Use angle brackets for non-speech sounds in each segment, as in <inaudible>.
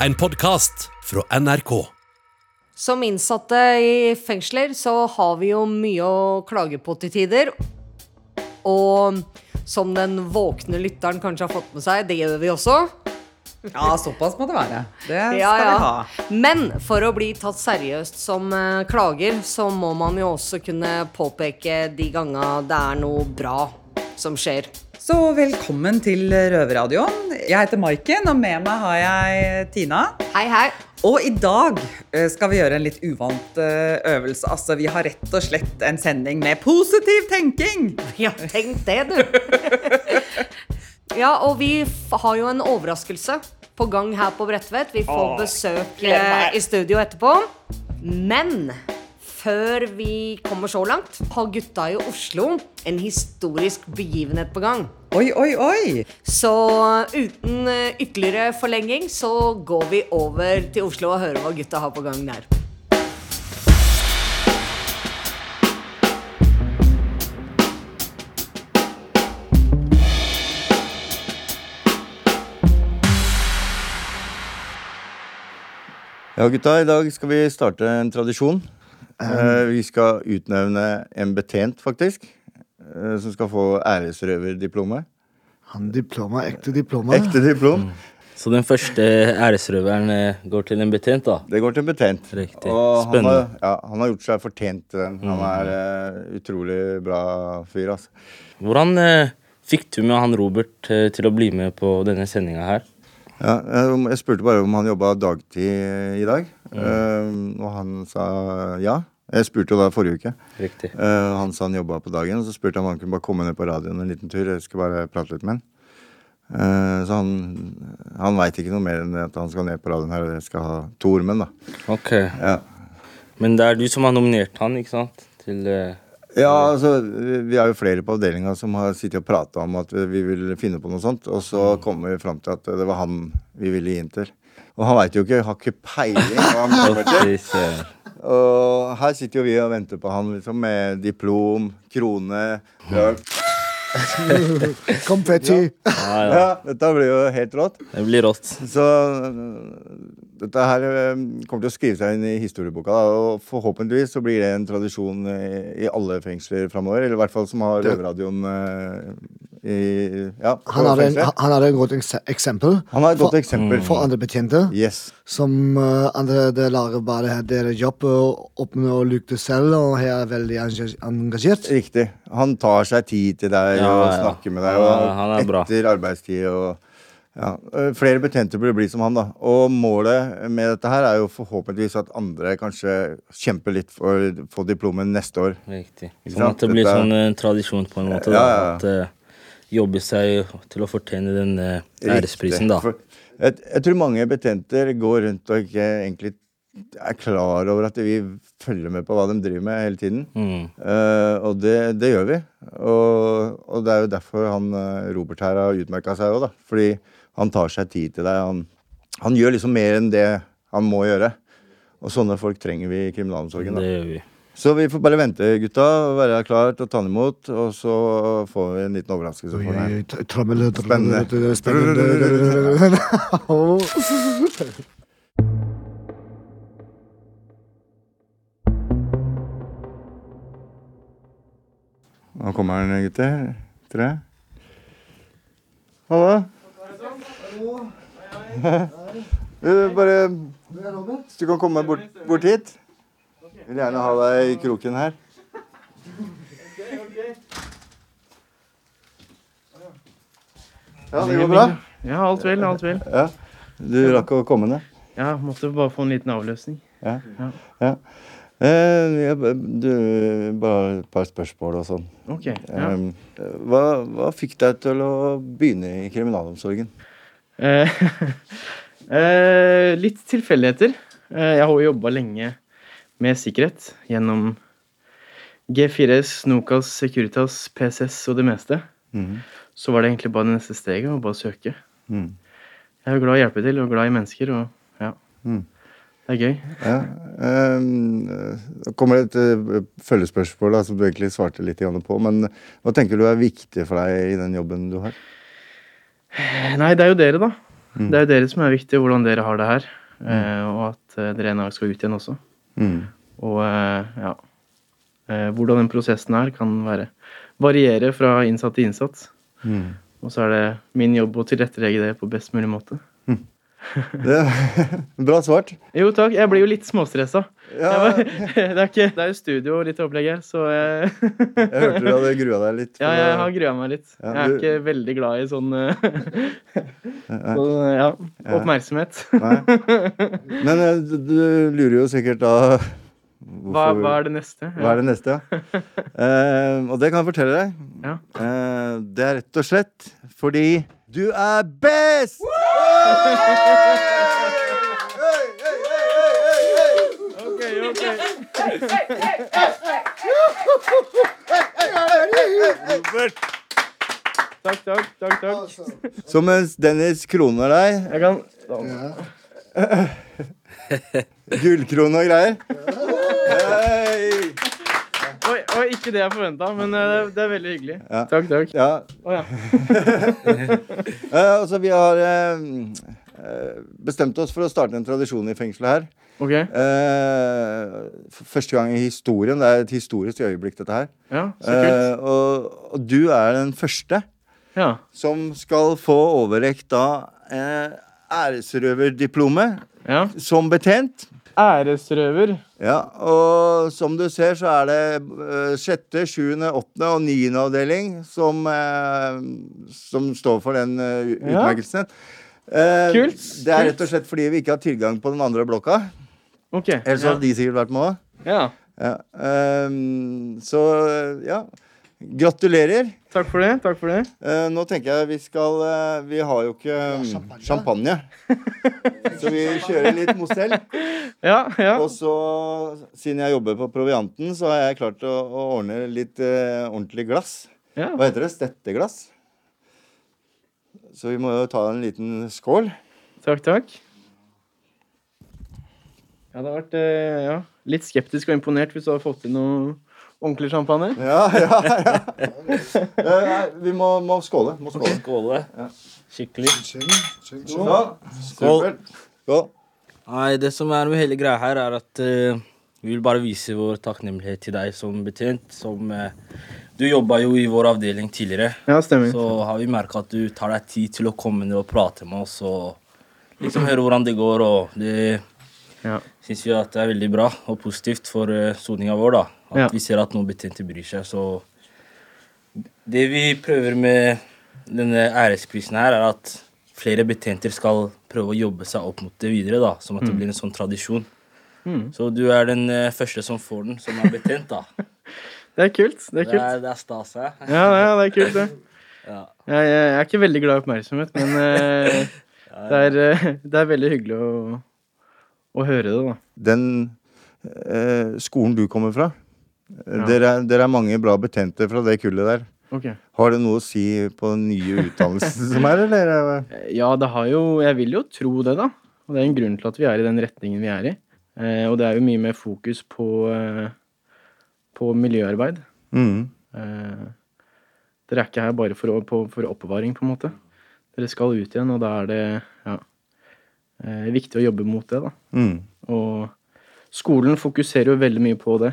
En podkast fra NRK. Som innsatte i fengsler så har vi jo mye å klage på til tider. Og som den våkne lytteren kanskje har fått med seg, det gjør vi også. Ja, såpass må det være. Det skal Ja, ja. vi ha. Men for å bli tatt seriøst som eh, klager, så må man jo også kunne påpeke de ganga det er noe bra som skjer. Så velkommen til Røverradioen. Jeg heter Maiken, og med meg har jeg Tina. Hei, hei. Og i dag eh, skal vi gjøre en litt uvant eh, øvelse. Altså, vi har rett og slett en sending med positiv tenking. Ja, tenk det, du. <laughs> ja, og vi har jo en overraskelse på gang her på Bredtvet. Vi får besøk eh, i studio etterpå. Men før vi kommer så langt, har gutta i Oslo en historisk begivenhet på gang. Oi, oi, oi. Så uten eh, ytterligere forlenging så går vi over til Oslo og hører hva gutta har på gang der. Ja, gutta, i dag skal vi starte en tradisjon. Eh, vi skal utnevne en betjent, faktisk. Uh, som skal få æresrøverdiplomet. Han diploma, ekte diploma. Ekte diplom. Så den første æresrøveren eh, går til en betjent, da? Det går til en betjent. Riktig. Og han Spennende. har, ja, han har gjort seg fortjent til den. Han er uh, utrolig bra fyr, altså. Hvordan fikk du med han Robert til å bli med på denne sendinga her? Ja, jeg spurte bare om han jobba dagtid i dag, eh, og han sa ja. Jeg spurte jo da forrige uke. Riktig. Eh, han sa han jobba på dagen, og så spurte jeg om han kunne bare komme ned på radioen en liten tur. Jeg skulle bare prate litt med han. Eh, så han, han veit ikke noe mer enn at han skal ned på radioen her og jeg skal ha to ormen, da. Ok. Ja. Men det er du som har nominert han, ikke sant? Til Ja, altså, Vi er jo flere på avdelinga som har sittet og prata om at vi vil finne på noe sånt. Og så kom vi fram til at det var han vi ville gi inn til. Og han veit jo ikke, har ikke peiling hva han kommer til. Og her sitter jo vi og venter på han liksom med diplom, krone løk. <laughs> Konfetti. Ja, ja. Ja, dette blir jo helt rått. Det blir rått. Så dette her øh, kommer til å skrive seg inn i historieboka. Da, og forhåpentligvis så blir det en tradisjon i, i alle fengsler framover. Eller i hvert fall som har røverradioen øh, i ja, Han har en, han har et godt eksempel Han har et godt for, eksempel. for andre betjenter. Yes. Som uh, andre det lager bare deres jobb og åpner og lukter selv, og her er veldig engasjert. Riktig. Han tar seg tid til deg Ja, og ja. snakker med deg og han er etter arbeidstid. og ja, øh, Flere betjenter burde bli som han. da Og målet med dette her er jo forhåpentligvis at andre kanskje kjemper litt for å få diplomet neste år. Riktig. Sånn at det blir Dette- sånn En tradisjon på en måte. Ja, da, ja, ja. At uh, jobbe seg til å fortjene den uh, æresprisen, da. For jeg, jeg tror mange betjenter går rundt og ikke egentlig er klar over at vi følger med på hva de driver med hele tiden. Mm. Uh, og det, det gjør vi. Og, og det er jo derfor han eh, Robert her har utmerka seg òg, da. Fordi han tar seg tid til deg. Han, han gjør liksom mer enn det han må gjøre. Og sånne folk trenger vi i kriminalomsorgen. Det gjør vi. Så vi får bare vente, gutta. Være klar til å ta han imot. Og så får vi en liten overraskelse for Trommel Spennende. Spennende. Nå kommer han, gutter. Tre. Halla. <laughs> Du, bare Hvis du kan komme bort, bort hit. Jeg vil gjerne ha deg i kroken her. Ja, det går bra? Ja, alt vel, alt vel. Ja. Du rakk å komme ned? Ja, måtte bare få en liten avløsning. Ja. Ja. ja. Eh, jeg, du, bare et par spørsmål og sånn. Ok, ja. Eh, hva, hva fikk deg til å begynne i kriminalomsorgen? Eh, <laughs> eh, litt tilfeldigheter. Eh, jeg har jo jobba lenge med sikkerhet gjennom G4S, Nokas, Securitas, PCS og det meste. Mm. Så var det egentlig bare det neste steget, å bare søke. Mm. Jeg er jo glad i å hjelpe til og glad i mennesker, og ja. Mm. Det er gøy. Ja. Um, det kommer et følgespørsmål da, som du egentlig svarte litt på. Men hva tenker du er viktig for deg i den jobben du har? Nei, det er jo dere, da. Det er jo dere som er viktige, hvordan dere har det her. Eh, og at eh, dere en dag skal ut igjen også. Mm. Og eh, ja eh, Hvordan den prosessen er, kan være variere fra innsatt til innsatt. Mm. Og så er det min jobb å tilrettelegge det på best mulig måte. Det, <laughs> bra svart. Jo takk, jeg blir jo litt småstressa. Ja, var- <laughs> Det er ikke Det er jo studio og litt opplegg her, så jeg jeg hørte du hadde grua deg litt. Ja, jeg har grua meg litt. Ja, Jeg er ikke veldig glad i sånn eh, <laughs> sånn, ja, oppmerksomhet. Men eh, du, du lurer jo sikkert da Hva, hva er det neste? Hva er det neste, ja? Eh, og det kan jeg fortelle deg. Ja. Eh, det er rett og slett fordi du er best! Takk, takk, takk. takk. Så mens Dennis kroner deg, Jeg kan <laughs> gullkrone og greier Hei! Oi, ikke det jeg forventa, men eh, det, det er veldig hyggelig. Ja. Takk, takk. Ja. Oh, ja. uh, <laughs> altså, vi har eh, eh, bestemt oss for å starte en tradisjon i fengselet her. Ok. Uh, første gang i historien. Det er et historisk øyeblikk, dette her. Ja, så kult. Eh, og, og du er den første Ja. som skal få overrekt da æresrøverdiplomet ja. som betjent. Æresrøver. Ja, og som du ser, så er det eh, sjette, sjuende, åttende og niende avdeling som, eh, som står for den utmerkelsen. Ja. Eh, Kult, Det er rett og slett fordi vi ikke har tilgang på den andre blokka. Ok. Ellers Ja. hadde de sikkert vært med òg. ja. Ja. så ja. Gratulerer. Takk for det. Takk for det. uh, nå tenker jeg vi skal uh, Vi har jo ikke mm, champagne. <laughs> så vi kjører litt Mozell. Ja, ja. Og så, siden jeg jobber på Provianten, så har jeg klart å, å ordne litt uh, ordentlig glass. ja. Hva heter det? Stetteglass. Så vi må jo ta en liten skål. Takk, takk. Jeg hadde vært eh, ja, litt skeptisk og imponert hvis du hadde fått til noe ordentlig champagne. Ja, ja, ja. Eh, vi må, må skåle. Må skåle. Skåle. Skikkelig. Skål. Skål. Skål. Nei, det som er med hele greia her, er at uh, vi vil bare vise vår takknemlighet til deg som betjent. Som uh, Du jobba jo i vår avdeling tidligere. Ja, stemmer. Så har vi merka at du tar deg tid til å komme ned og prate med oss og liksom høre hvordan det går. Og det Ja. syns vi at det er veldig bra og positivt for uh, soninga vår. da. At Ja. vi ser at noen betjente bryr seg. Så det vi prøver med denne æresprisen her, er at flere betjenter skal prøve å jobbe seg opp mot det videre. da, Som at det blir en sånn tradisjon. Mm. Så du er den eh, første som får den, som er betent, da. <laughs> Det er kult. Det er Det kult. er, det er stas, hæ? Ja, ja, det er kult, det. <laughs> Ja. Jeg, jeg er ikke veldig glad i oppmerksomhet, men eh, <laughs> det, er, eh, det er veldig hyggelig å, å høre det, da. Den eh, skolen du kommer fra Ja. dere, er, dere er mange bra betjente fra det kullet der. Okay. Har det noe å si på den nye utdannelsen som er, eller? Ja, det har jo Jeg vil jo tro det, da. Og det er en grunn til at vi er i den retningen vi er i. Eh, og det er jo mye mer fokus på, eh, på miljøarbeid. Mm. Eh, dere er ikke her bare for, på, for oppbevaring, på en måte. Dere skal ut igjen, og da er det ja, eh, viktig å jobbe mot det, da. Mm. Og skolen fokuserer jo veldig mye på det.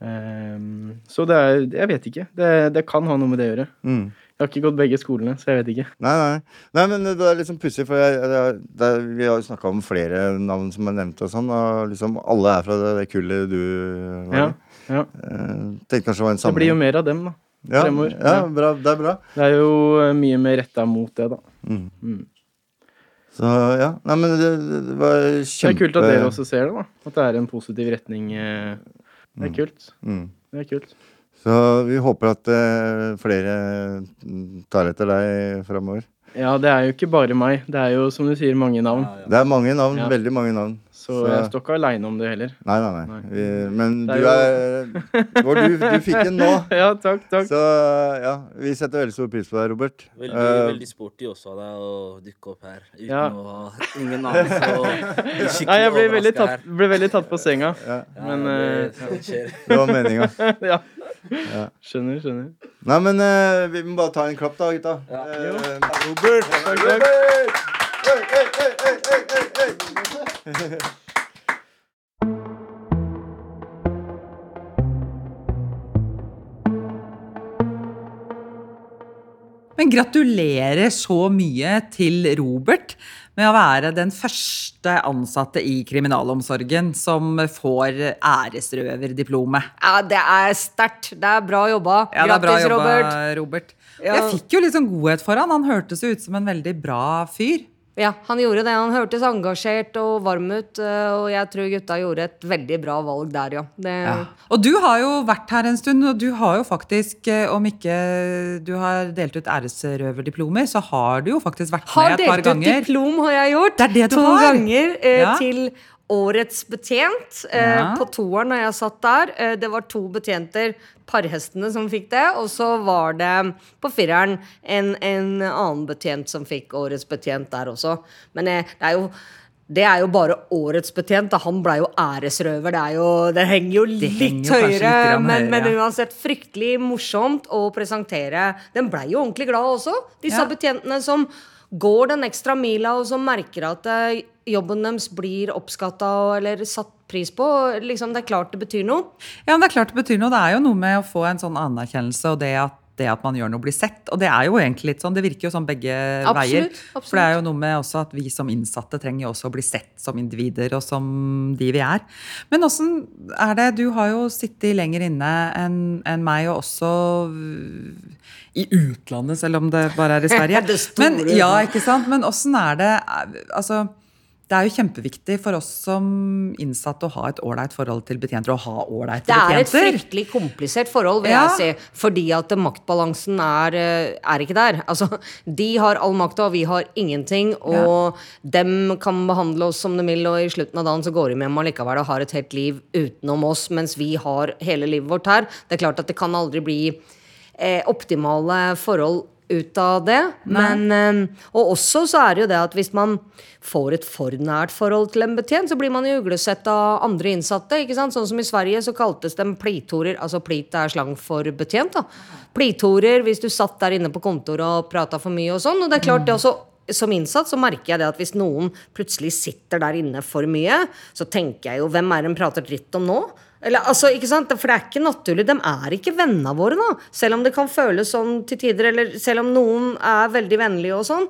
Ehm, så det er Jeg vet ikke. Det, det kan ha noe med det å gjøre. Mm. Jeg har ikke gått begge skolene, så jeg vet ikke. Nei, nei. nei, men det er liksom pussig, for jeg, det er, det er, vi har jo snakka om flere navn som er nevnt og sånn, og liksom alle er fra det, det kullet du var i. ja. ja. Tenkte kanskje det var en Det blir jo mer av dem, da. ja, fremover. Ja, Ja. bra, det er bra. Det er jo eh, mye mer retta mot det, da. Mm. Mm. Så ja. Nei, men det, det var Det er kult at dere også ser det, da. At det er en positiv retning. eh, Det er kult. Mm. Det er kult. Så vi håper at eh, flere mm, tar etter deg framover. Ja, det er jo ikke bare meg. Det er jo, som du sier, mange navn. Ja, ja. Det er mange navn. Ja. Veldig mange navn. Så Så- jeg står ikke aleine om det heller. Nei, nei, nei. Vi, men er du er er du, du fikk den nå. <laughs> Ja, takk, takk. Så ja, vi setter veldig stor pris på deg, Robert. Veldig, uh, veldig sporty også av deg å dukke opp her uten Ja. å ha ingen anelse. <laughs> Nei, jeg ble veldig, tatt, ble veldig tatt på senga. <laughs> ja, Ja, men, det, eh, det var meninga. ja. Skjønner, skjønner. Nei, men uh, vi må bare ta en klapp, da, gutta. Ja. Eh, Robert Robert! Takk, takk. <laughs> Men gratulerer så mye til Robert med å være den første ansatte i kriminalomsorgen som får æresrøverdiplomet. Ja, det er sterkt. Det er bra jobba. Ja, Grattis, Robert. Robert. Ja. Jeg fikk jo litt sånn godhet for han. Han hørtes ut som en veldig bra fyr. Ja, han gjorde det. Han hørtes engasjert og varm ut, eh, og jeg tror gutta gjorde et veldig bra valg der, ja. Det, Og du har jo vært her en stund, og du har jo faktisk, eh, om ikke du har delt ut æresrøverdiplomer, så har du jo faktisk vært Har med et par ganger. Har delt ut diplom, har jeg gjort. Det er det du to har. ganger eh, Ja. til Årets betjent eh, Ja. på toeren når jeg satt der. Eh, det var to betjenter, parhestene, som fikk det. Og så var det på fireren en, en annen betjent som fikk Årets betjent der også. Men eh, det er jo det er jo bare årets betjent. da. Han blei jo æresrøver. Det, jo, det henger jo litt henger høyere. litt grann men, men uansett fryktelig morsomt å presentere. Den blei jo ordentlig glad også, disse Ja. betjentene som går den ekstra mila, og som merker at eh, jobben deres blir oppskatta eller satt pris på. Liksom, det er klart det betyr noe. Ja, det er klart det betyr noe. Det er jo noe med å få en sånn anerkjennelse og det at, det at man gjør noe, blir sett. Og det er jo egentlig litt sånn, det virker jo sånn begge Absolutt, veier. absolutt. For det er jo noe med også at vi som innsatte trenger jo også å bli sett som individer og som de vi er. Men åssen er det, du har jo sittet lenger inne enn en meg, og også i utlandet, selv om det bare er i Sverige. <laughs> Det store Men, ja, ikke sant? Men åssen er det Altså, det er jo kjempeviktig for oss som innsatte å ha et ålreit forhold til betjenter, og ha ålreite Det er et fryktelig komplisert forhold, vil Ja. jeg si. Fordi at maktbalansen er, eh, er ikke der. Altså, de har all makta, og vi har ingenting. Og dem kan behandle oss som de vil, og i slutten av dagen så går de hjem allikevel og har et helt liv utenom oss, mens vi har hele livet vårt her. Det er klart at det kan aldri bli eh, optimale forhold ut av det. Men, eh, og også så er det jo det at hvis man får et for nært forhold til en betjent, så blir man jo uglesett av andre innsatte. ikke sant? Sånn som i Sverige så kaltes de plitorer. Altså plit er slang for betjent. da. Plitorer hvis du satt der inne på kontoret og prata for mye og sånn. Og det er klart det også som innsatt så merker jeg det at hvis noen plutselig sitter der inne for mye, så tenker jeg jo hvem er det de prater dritt om nå? Eller, altså, ikke sant? For det er ikke naturlig. De er ikke vennene våre, da. Selv om det kan føles sånn til tider, eller selv om noen er veldig vennlige og sånn.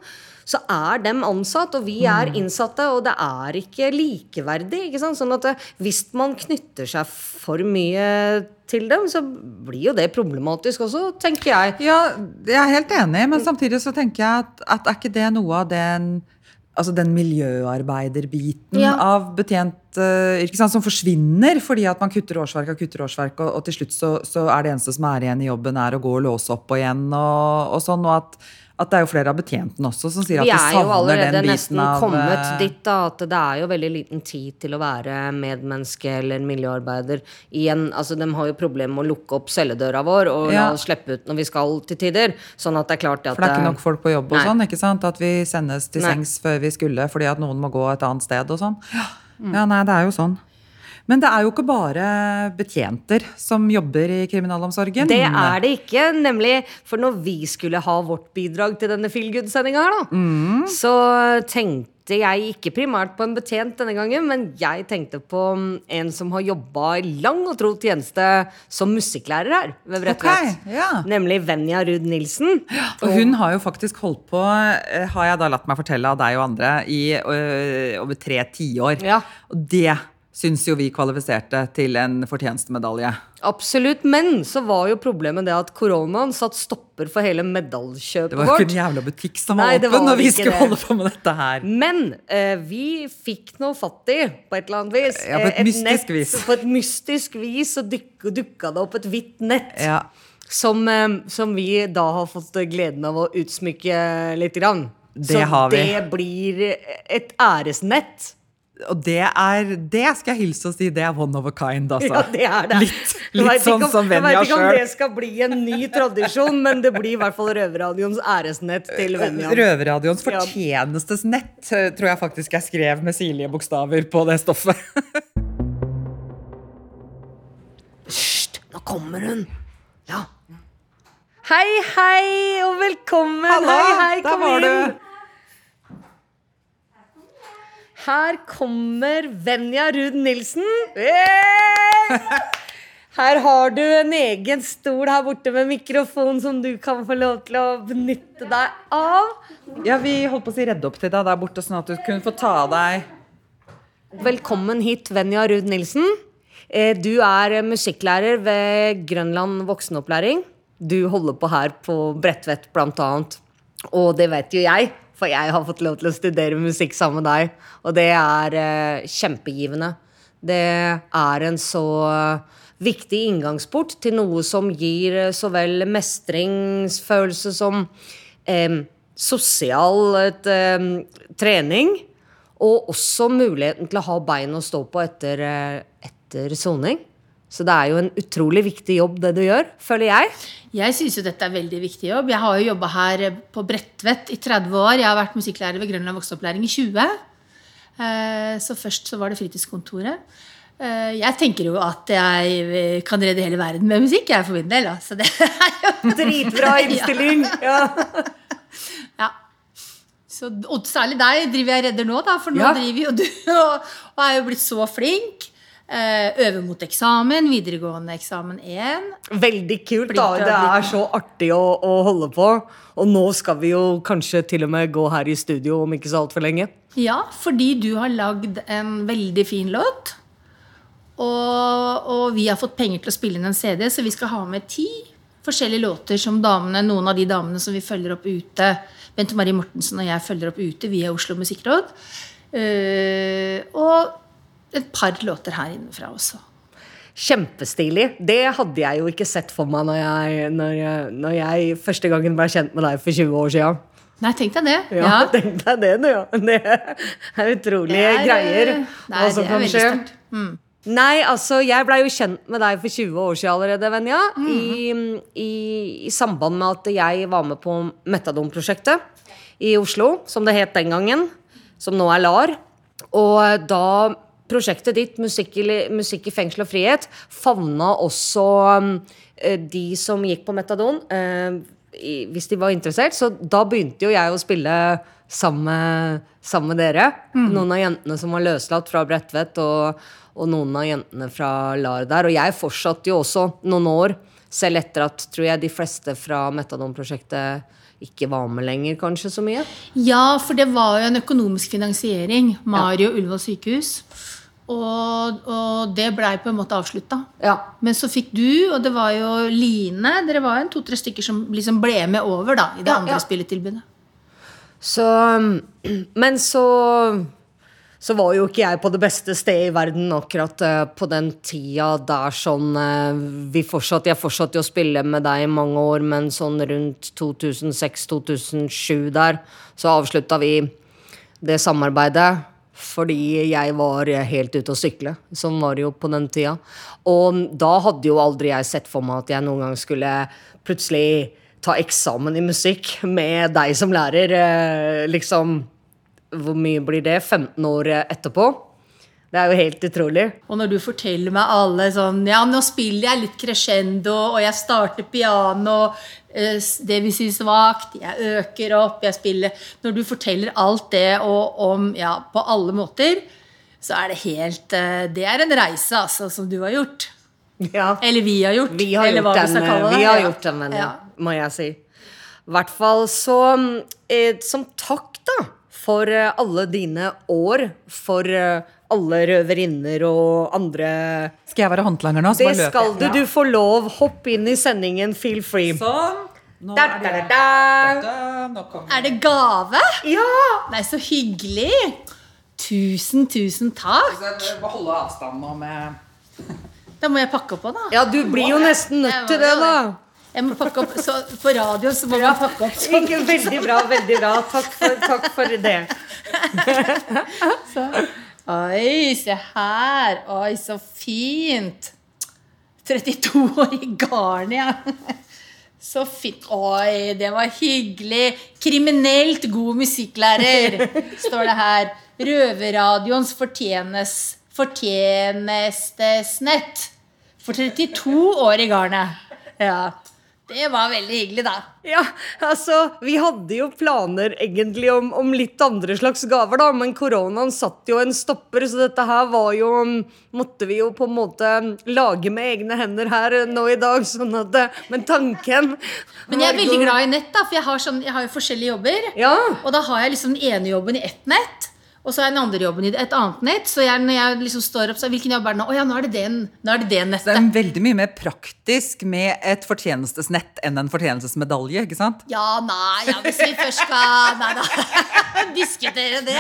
Så er dem ansatt, og vi er innsatte, og det er ikke likeverdig. ikke sant? Sånn at Hvis man knytter seg for mye til dem, så blir jo det problematisk også, tenker jeg. Ja, jeg er helt enig, men samtidig så tenker jeg at, at er ikke det noe av den Altså den miljøarbeiderbiten Ja. av betjent eh, ikke sant, som forsvinner fordi at man kutter årsverk og kutter årsverk, og, og til slutt så, så er det eneste som er igjen i jobben, er å gå og låse opp og igjen, og, og sånn. Og at, at det er jo flere av betjentene også som sier at de savner den biten av Vi er jo allerede nesten kommet eh, dit da, at det er jo veldig liten tid til å være medmenneske eller miljøarbeider. Igjen, altså De har jo problemer med å lukke opp celledøra vår og Ja. la oss slippe ut når vi skal til tider. Sånn at det er klart at For det er ikke nok folk på jobb og Nei. sånn, ikke sant? At vi sendes til Nei. sengs før vi skulle fordi at noen må gå et annet sted og sånn. Ja, ja nei, det er jo sånn. Men det er jo ikke bare betjenter som jobber i kriminalomsorgen. Det er det ikke, nemlig. For når vi skulle ha vårt bidrag til denne feelgood-sendinga her, da, Mm. så tenkte jeg ikke primært på en betjent denne gangen, men jeg tenkte på en som har jobba i lang og tro tjeneste som musikklærer her ved Bredtvet. Okay, ja. Nemlig Venja Ruud Nilsen. Og hun har jo faktisk holdt på, eh, har jeg da latt meg fortelle av deg og andre, i over tre tiår. Ja. Og det syns jo vi kvalifiserte til en fortjenstmedalje. Absolutt. Men så var jo problemet det at koronaen satt stopper for hele medaljekjøpet vårt. Det var jo ikke en jævla butikk som var åpen var når vi skulle det. holde på med dette her. Men eh, vi fikk noe fatt i, på et eller annet vis. Ja, på et et mystisk nett, vis. På et mystisk vis så duk, dukka det opp et hvitt nett. Ja. Som, eh, som vi da har fått gleden av å utsmykke litt. Grann. Det så har vi. det blir et æresnett. Og det er Det skal jeg hilse og si, det er one of a kind, altså. Ja, det er det. Litt, litt sånn om- som Venja Jeg vet ikke om det skal bli en ny tradisjon, men det blir i hvert fall Røverradioens æresnett til Venja. Røverradioens fortjenestesnett fortjenestes nett eh, tror jeg faktisk jeg skrev med sirlige bokstaver på det stoffet. Hysj, nå kommer hun. Ja. Hei, hei, og velkommen. Hallo, hei, hei, kom var inn. Her kommer Venja Ruud Nilsen. Her har du en egen stol her borte med mikrofon som du kan få lov til å benytte deg av. Ja, Vi holdt på å si redde opp til deg der borte, sånn at du kunne få ta av deg Velkommen hit, Venja Ruud Nilsen. Eh, Du er musikklærer ved Grønland voksenopplæring. Du holder på her på Bredtvet, blant annet. Og det vet jo jeg, for jeg har fått lov til å studere musikk sammen med deg. Og det er eh, kjempegivende. Det er en så viktig inngangsport til noe som gir eh, så vel mestringsfølelse som eh, sosial eh, trening. Og også muligheten til å ha bein å stå på etter, eh, etter soning. Så det er jo en utrolig viktig jobb, det du gjør, føler jeg. Jeg syns jo dette er veldig viktig jobb. Jeg har jo jobba her på Bredtvet i 30 år. Jeg har vært musikklærer ved Grønland voksenopplæring i 20. Eh, Så først så var det fritidskontoret. Eh, Jeg tenker jo at jeg kan redde hele verden med musikk, jeg for min del. Så det er jo <laughs> Dritbra innstilling! <laughs> Ja. Ja. Så, og særlig deg driver jeg redder nå, da, for nå Ja. driver jo du <laughs> og, og er jo blitt så flink. Eh, øver mot eksamen, videregående eksamen 1. Veldig kult, da. Det er så artig å, å holde på. Og nå skal vi jo kanskje til og med gå her i studio om ikke så altfor lenge. Ja, fordi du har lagd en veldig fin låt. Og, og vi har fått penger til å spille inn en CD, så vi skal ha med ti forskjellige låter som damene, noen av de damene som vi følger opp ute. Bente Marie Mortensen og jeg følger opp ute via Oslo Musikkråd. Uh, og et par låter her innenfra også. Kjempestilig. Det hadde jeg jo ikke sett for meg når jeg, når jeg, når jeg første gangen ble kjent med deg for 20 år siden. Nei, tenk deg det. Ja, <laughs> tenk deg det, nå, Ja. Det er utrolige Det er, greier. eh, Nei, hva som det kan skje. Mm. Nei, altså, jeg blei jo kjent med deg for 20 år siden allerede, Venja. Mm. I, i, I samband med at jeg var med på Metadon-prosjektet i Oslo, som det het den gangen. Som nå er LAR. Og da prosjektet ditt, Musikk i, musikk i fengsel og frihet, favna også um, eh, de som gikk på Metadon. eh, hvis de var interessert. Så da begynte jo jeg å spille sammen med, sammen med dere. Noen av jentene som var løslatt fra Bredtvet, og, og noen av jentene fra LAR der. Og jeg fortsatte jo også noen år, selv etter at tror jeg de fleste fra Metadon-prosjektet ikke var med lenger, kanskje så mye. Ja, for det var jo en økonomisk finansiering. Mario Ullevål sykehus. Og, og det blei på en måte avslutta. Ja. Men så fikk du, og det var jo Line Dere var en to-tre stykker som liksom ble med over da, i det Ja, andre ja. spilletilbudet. Så <clears throat> Men så så var jo ikke jeg på det beste stedet i verden akkurat uh, på den tida der sånn uh, vi fortsatt, Jeg fortsatte jo å spille med deg i mange år, men sånn rundt 2006-2007 der, så avslutta vi det samarbeidet. Fordi jeg var helt ute å sykle. Sånn var det jo på den tida. Og da hadde jo aldri jeg sett for meg at jeg noen gang skulle plutselig ta eksamen i musikk med deg som lærer. eh, Liksom Hvor mye blir det? 15 år etterpå? Det er jo helt utrolig. Og når du forteller meg alle sånn Ja, nå spiller jeg litt crescendo, og jeg starter piano, eh, det vil si svakt, jeg øker opp, jeg spiller Når du forteller alt det og om Ja, på alle måter, så er det helt eh, Det er en reise, altså, som du har gjort. Ja. Eller vi har gjort. Vi har eller gjort hva vi skal kalle det. vi har gjort den men, Ja. må jeg si. I hvert fall så eh, Som takk, da, for eh, alle dine år, for eh, alle røverinner og andre Skal jeg være håndlanger nå? så Det skal du. Du får lov. Hopp inn i sendingen. Feel free. Sånn. Nå Da, er da, det da, da. Da, Nå Er det gave? Ja! Nei, så hyggelig. Tusen, tusen takk. Holde avstand nå med Da må jeg pakke opp òg, da. ja, du blir jo nesten nødt til det, da. Jeg må pakke opp, så På radio så må man pakke opp sånn. Ikke veldig bra, veldig bra. Takk for, takk for det. Oi, se her. Oi, så fint. 32 år i garnet, ja. Så fint. Oi, det var hyggelig. Kriminelt god musikklærer, står det her. Røverradioens fortjenes, fortjenestesnett. For 32 år i garnet. Ja. Det var veldig hyggelig, da. Ja, altså, vi hadde jo planer egentlig om, om litt andre slags gaver, da, men koronaen satt jo en stopper, så dette her var jo Måtte vi jo på en måte lage med egne hender her nå i dag, sånn at det- Men tanken Men jeg er veldig glad i nett, da, for jeg har, sånn, jeg har jo forskjellige jobber. Ja. Og da har jeg liksom den ene jobben i ett nett. Og så er den andre jobben i et annet nett. Så jeg, når jeg liksom står opp, så hvilken jobb er det nå? Å ja, nå er det den, nå er det det Det er veldig mye mer praktisk med et fortjenestesnett enn en fortjenestesmedalje, ikke sant? Ja, nei, ja, hvis vi først skal Nei da. <laughs> Diskutere det.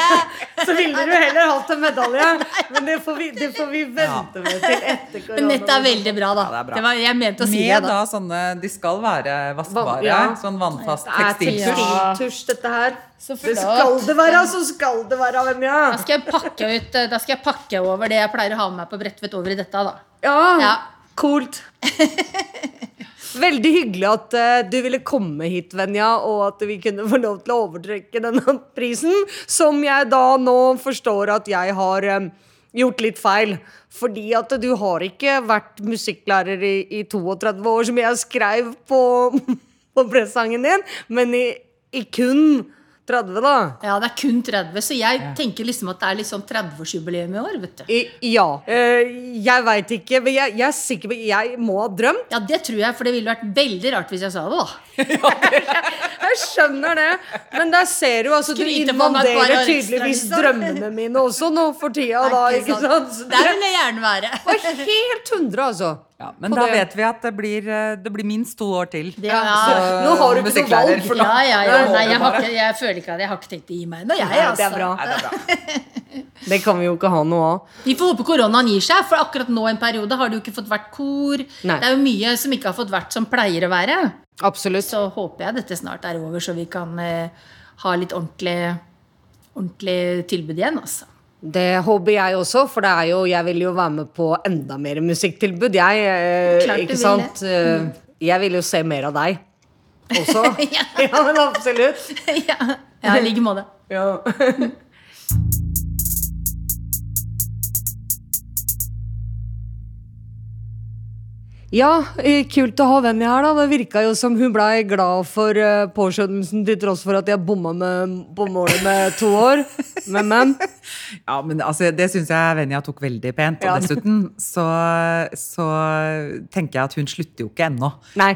Så ville du heller hatt en medalje, <laughs> men det får vi, det får vi vente med til etter korona. Men nettet er veldig bra, da. Ja, det er bra. det var, jeg mente å si det, Med da. da sånne De skal være vaskbare. ja. Sånn vannfast Det tekstiltusj. Ja. dette her. Så Det skal det være, så skal det være, Venja. Da skal jeg pakke ut Da skal jeg pakke over det jeg pleier å ha med meg på Bredtvet, over i dette, da. Ja, Ja. Coolt. <laughs> Veldig hyggelig at uh, du ville komme hit, Venja, og at vi kunne få lov til å overtrekke denne <laughs> prisen, som jeg da nå forstår at jeg har um, gjort litt feil. Fordi at du har ikke vært musikklærer i, i 32 år, som jeg skrev på, <laughs> på pressangen din, men i, i kun 30, da. Ja, det er kun 30, så jeg tenker liksom at det er litt sånn 30-årsjubileum i år, vet du. I, ja. Uh, jeg veit ikke, men jeg, jeg er sikker på Jeg må ha drømt. Ja, det tror jeg, for det ville vært veldig rart hvis jeg sa det, da. <laughs> Jeg skjønner det, men der ser du altså Du Skryter par invaderer tydeligvis liksom. drømmene mine også nå for tida, da, ikke sant? Der vil jeg gjerne være. var helt hundre, altså. Ja, men da det. vet vi at det blir, eh, det blir minst to år til. Ja, Så Nå har du ikke noe valg, ja, ja, ja. Nei, jeg, har ikke, jeg føler ikke at jeg har ikke tenkt å gi meg ennå, jeg. Nei, det er Altså. bra. Nei, det er bra. <laughs> Det kan vi jo ikke ha noe av. Vi får håpe koronaen gir seg, for akkurat nå en periode har det jo ikke fått vært kor. Nei. Det er jo mye som ikke har fått vært som pleier å være. Absolutt. Så håper jeg dette snart er over, så vi kan eh, ha litt ordentlig, ordentlig tilbud igjen, altså. Det håper jeg også, for det er jo, jeg vil jo være med på enda mer musikktilbud. Jeg, eh, Klart ikke vil sant? Eh, Jeg vil jo se mer av deg også. <laughs> ja, men absolutt. ja, ja, i like måte. Ja. <laughs> Ja, eh, kult å ha Venni her, da. Det virka jo som hun blei glad for uh, påskjønnelsen, til tross for at jeg bomma med, på målet med to år. Men, men. <laughs> Ja, men altså, Det syns jeg Venja tok veldig pent. Ja. Og dessuten så, så tenker jeg at hun slutter jo ikke ennå.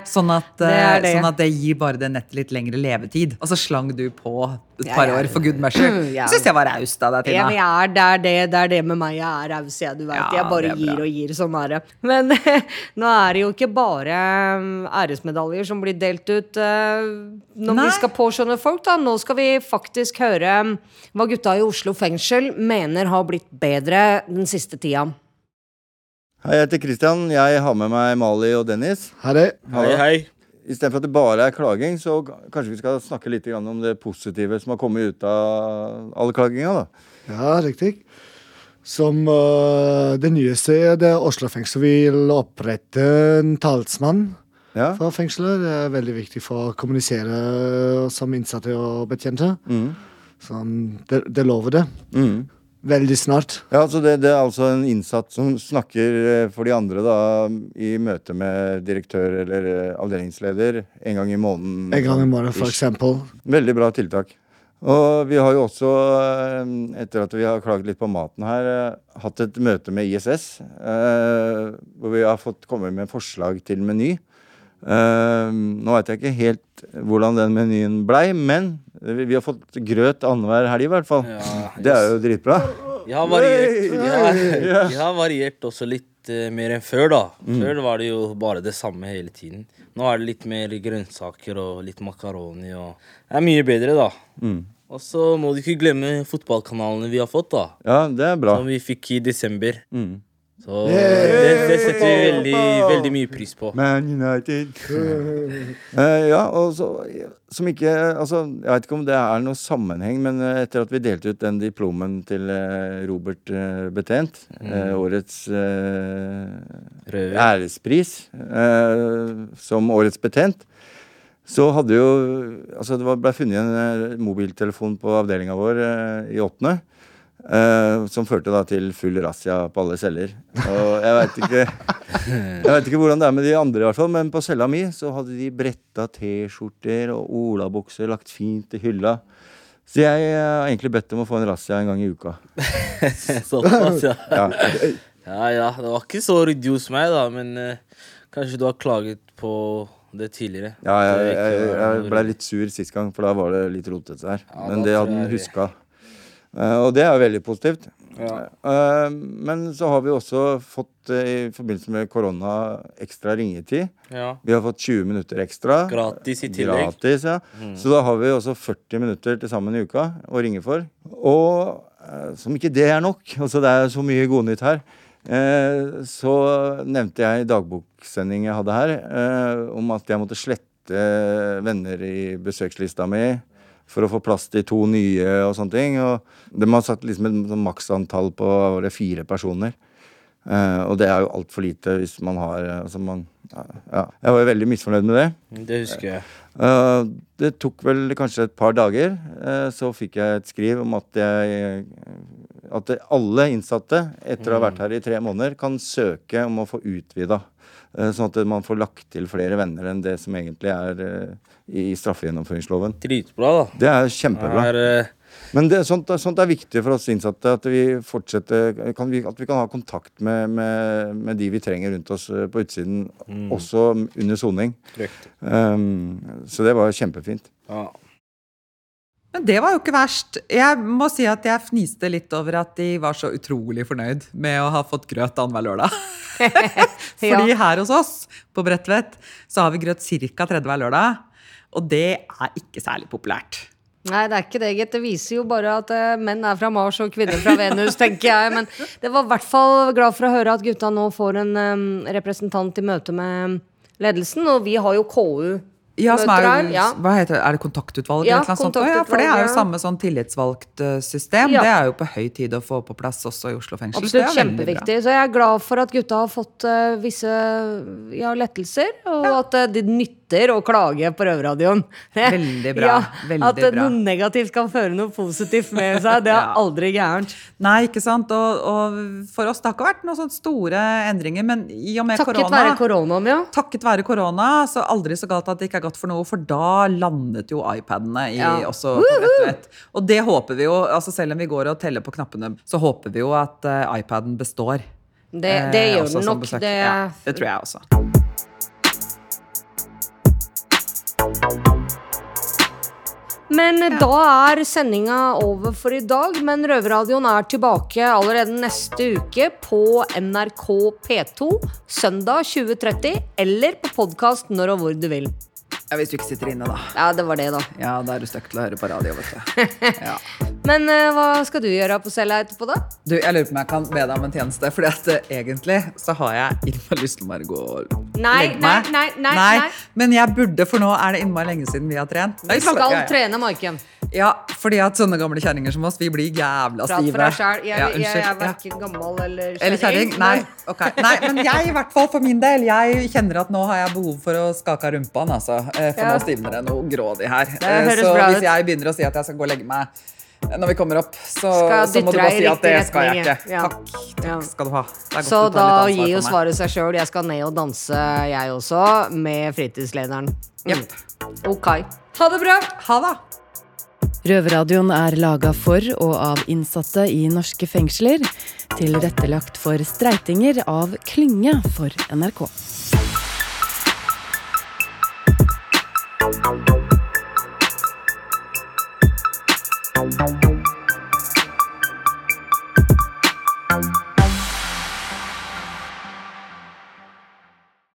Sånn at, det er det. eh, sånn at det gir bare det nettet litt lengre levetid. Og så slang du på et par ja. år for good measure. Ja. Syns jeg var raust av deg, Ja, Tina. men jeg er, det, er det, er med meg. Jeg er raus, jeg. Du vet. Ja, jeg bare er gir og gir. Sånn er det. Men <laughs> nå er det jo ikke bare um, æresmedaljer som blir delt ut uh, når Nei. vi skal påskjønne folk. da. Nå skal vi faktisk høre um, hva gutta i Oslo fengsel mener har blitt bedre den siste tida. Hei, jeg heter Christian. Jeg har med meg Mali og Dennis. Hei. Hei, hei. Istedenfor at det bare er klaging, så kanskje vi skal snakke litt om det positive som har kommet ut av all klaginga. da. Ja, riktig. Som uh, det nyeste er det Oslo fengsel vil opprette en talsmann Ja. for fengselet. Det er veldig viktig for å kommunisere som innsatte og betjente. Mm. Sånn, det, det lover det. Mm. Veldig snart. Ja, altså det, det er altså en innsatt som snakker eh, for de andre da, i møte med direktør eller eh, avdelingsleder en gang i måneden. En gang i måneden, for eksempel. Veldig bra tiltak. Og vi har jo også, eh, etter at vi har klaget litt på maten her, eh, hatt et møte med ISS. eh, Hvor vi har fått komme med forslag til meny. Eh, Nå veit jeg ikke helt hvordan den menyen blei, men vi vi har fått grøt annenhver helg i hvert fall. Ja, Det er jo dritbra. Vi har variert, har, Ja. har variert også litt eh, mer enn før, da. Før var det jo bare det samme hele tiden. Nå er det litt mer grønnsaker og litt makaroni og Det er mye bedre, da. Mm. Og så må du ikke glemme fotballkanalene vi har fått, da. Ja, det er bra. Som vi fikk i desember. Mm. Så det, det setter vi veldig, veldig mye pris på. Man United. uh, ja, og så som ikke Altså, jeg vet ikke om det er noe sammenheng, men eh, etter at vi delte ut den diplomen til eh, Robert eh, Betent, uh, årets ærespris som årets betent, så hadde jo Altså, det ble funnet en mobiltelefon på avdelinga vår i åttende. Eh, som førte da til full razzia på alle celler. Og jeg veit ikke ikke hvordan det er med de andre, i hvert fall men på cella mi så hadde de bretta T-skjorter og olabukser lagt fint i hylla. Så jeg eh, har egentlig bedt om å få en razzia en gang i uka. <laughs> Såpass, ja. Ja. ja ja. Det var ikke så ryddig hos meg, da, men uh, kanskje du har klaget på det tidligere. Ja, jeg, jeg, jeg, jeg ble litt sur sist gang, for da var det litt rotete her. Ja, Men det hadde jeg- huska. Eh, og det er jo veldig positivt. Ja. Eh, men så har vi også fått, eh, i forbindelse med korona, ekstra ringetid. Ja. Vi har fått 20 minutter ekstra. Gratis i tillegg. Gratis, ja. Så da har vi også 40 minutter til sammen i uka å ringe for. Og som ikke det er nok, altså det er så mye godnytt her, så nevnte jeg i dagboksending jeg hadde her, om at jeg måtte slette venner i besøkslista mi for å få plass til to nye og sånne ting. Og de har satt liksom et sånn maksantall på var det, fire personer. Uh, og det er jo altfor lite hvis man har eh, altså man, ja. Jeg var jo veldig misfornøyd med det. Det husker jeg. Uh, det tok vel kanskje et par dager. Uh, så fikk jeg et skriv om at jeg At alle innsatte etter å ha vært her i tre måneder kan søke om å få utvida. Eh, sånn at man får lagt til flere venner enn det som egentlig er eh, i straffegjennomføringsloven. Dritbra, da. Det er kjempebra. Er, eh, Men det, sånt, sånt er viktig for oss innsatte. At vi fortsetter kan vi, At vi kan ha kontakt med, med, med de vi trenger rundt oss på utsiden, også under soning. Um, så det var kjempefint. ja. Men det var jo ikke verst. Jeg må si at jeg fniste litt over at de var så utrolig fornøyd med å ha fått grøt annenhver lørdag. <laughs> <laughs> Fordi her hos oss på Bredtvet så har vi grøt ca. tredje hver lørdag. Og det er ikke særlig populært. Nei, det er ikke det, gitt. Det viser jo bare at eh, menn er fra Mars og kvinner fra Venus, tenker jeg. Men det var i hvert fall glad for å høre at gutta nå får en em, representant i møte med ledelsen. Og vi har jo KU. Ja, som er, jo, ja. hva heter det, er det kontaktutvalg? Ja, eller sånt? Ja, for det er jo samme sånn tillitsvalgt eh, system. Ja. Det er jo på høy tid å få på plass også i Oslo fengsel. Absolutt det kjempeviktig. Så jeg er glad for at gutta har fått uh, visse ja, lettelser, og at uh, det nytter å klage på Røverradioen. <laughs> Veldig bra, veldig at bra. noe negativt kan føre noe positivt med seg, det er <laughs> Ja. aldri gærent. Nei, ikke sant. Og, og for oss det har ikke vært noen sånne store endringer, men i og med Takket korona være koronaen, ja. Takket være korona, så aldri så galt at det ikke er godt for noe, for da landet jo iPadene i, Ja. også på vett og det håper vi jo, altså selv om vi går og teller på knappene, så håper vi jo at uh, iPaden består. Det, det eh, gjør den nok. besøk. Det, ja, det tror jeg også. Men da er sendinga over for i dag. Men Røverradioen er tilbake allerede neste uke på NRK P2 søndag 2030, eller på podkast når og hvor du vil. Ja, Hvis du ikke sitter inne, da. Ja, det var det, da. Ja, da er du stuck til å høre på radio, vet du. Ja. <laughs> Men uh, hva skal du gjøre på cella etterpå, da? Du, jeg lurer på om jeg kan be deg om en tjeneste, fordi at uh, egentlig så har jeg innmari lyst til å bare gå og Nei, legge nei, meg. nei, nei, nei. Men jeg burde, for nå er det innmari lenge siden vi har trent. Vi skal ja. trene, Maiken. Ja, fordi at sånne gamle kjerringer som oss, vi blir jævla Prat stive. for deg sjæl. Jeg, Ja, jeg, jeg er verken gammel eller Eller kjerring? Nei. okay. Nei, men jeg i hvert fall for min del, jeg kjenner at nå har jeg behov for å skake av rumpa. Altså, eh, for Ja. nå stivner det noe grådig her. Eh, Så hvis jeg begynner å si at jeg skal gå og legge meg eh, når vi kommer opp, så, så må du bare si at det skal jeg ikke. ja. Takk, takk skal du ha. Så da gir jo svaret seg sjøl. Jeg skal ned og danse, jeg også, med fritidslederen. Jepp. Ok. Ha det bra! Ha det! Røverradioen er laga for og av innsatte i norske fengsler. Tilrettelagt for streitinger av Klynge for NRK. Thank